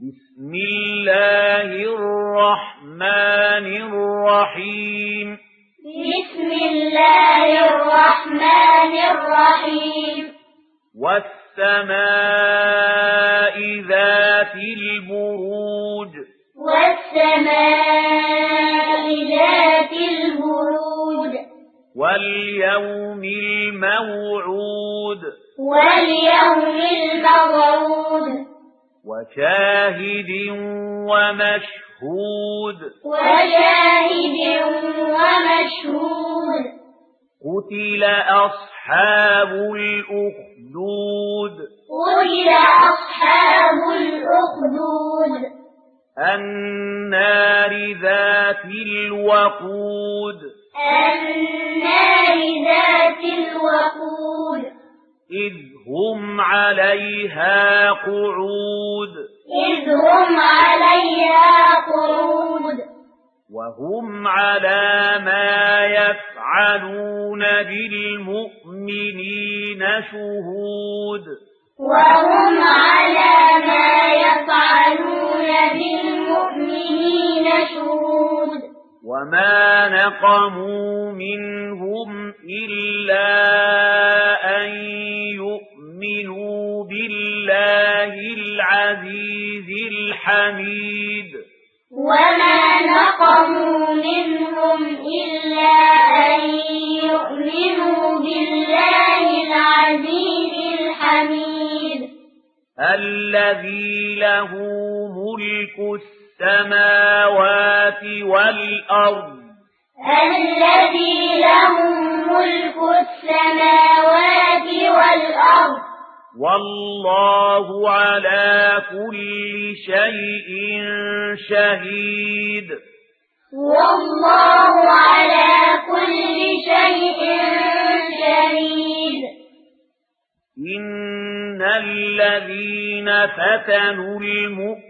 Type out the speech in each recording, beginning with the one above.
بسم الله الرحمن الرحيم. بسم الله الرحمن الرحيم. والسماء ذات البروج. والسماء ذات البروج. واليوم الموعود. واليوم الموعود. وشاهد ومشهود. وشاهد ومشهود. قتل أصحاب الأخدود. قتل أصحاب الأخدود. النار ذات الوقود. عليها قعود. إذ هم عليها قعود. وهم على ما يفعلون بالمؤمنين شهود. وهم على ما يفعلون بالمؤمنين شهود. وما نقموا منهم إلا العزيز الحميد. وما نقموا منهم إلا أن يؤمنوا بالله العزيز الحميد. الذي له ملك السماوات والأرض. الذي له ملك السماوات والأرض. والله على كل شيء شهيد. والله على كل شيء شهيد. إن الذين فتنوا المؤمنين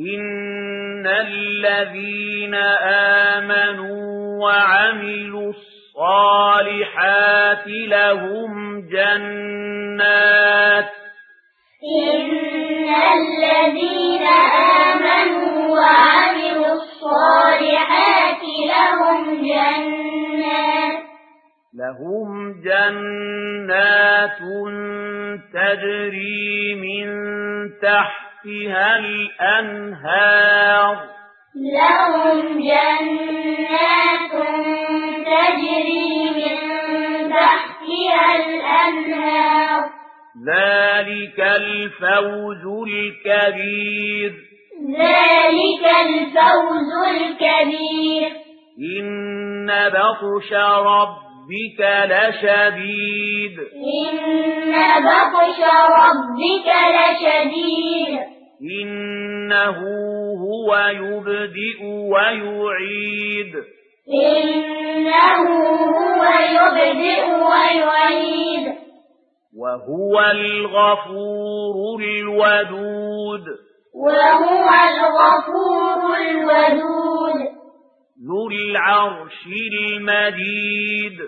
إن الذين آمنوا وعملوا الصالحات لهم جنات إن الذين آمنوا وعملوا الصالحات لهم جنات لهم جنات تجري من تحتها الأنهار. لهم جنات تجري من تحتها الأنهار. ذلك الفوز الكبير. ذلك الفوز الكبير. إن بطش ربك لشديد. إن بطش ربك لشديد إنه هو يبدئ ويعيد إنه هو يبدئ ويعيد وهو الغفور الودود وهو الغفور الودود ذو العرش المجيد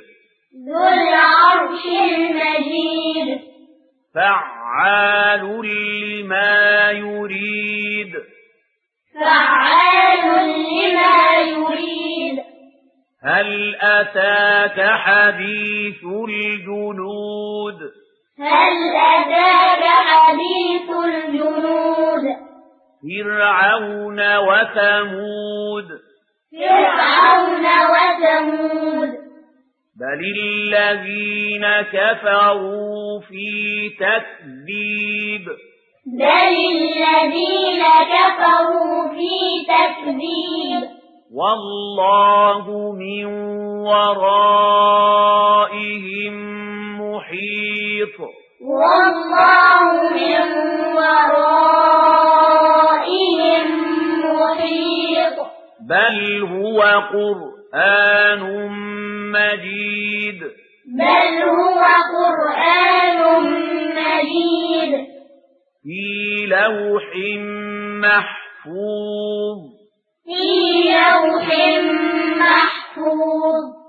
ذو العرش المجيد. فعال لما يريد. فعال لما يريد. هل أتاك حديث الجنود؟ هل أتاك حديث الجنود؟ فرعون وثمود. فرعون وثمود. بل الذين كفروا في تكذيب بل الذين كفروا في تكذيب والله من ورائهم محيط والله من ورائهم محيط بل هو قرآن مجيد. بل هو قرآن مجيد. في لوح محفوظ. في لوح محفوظ.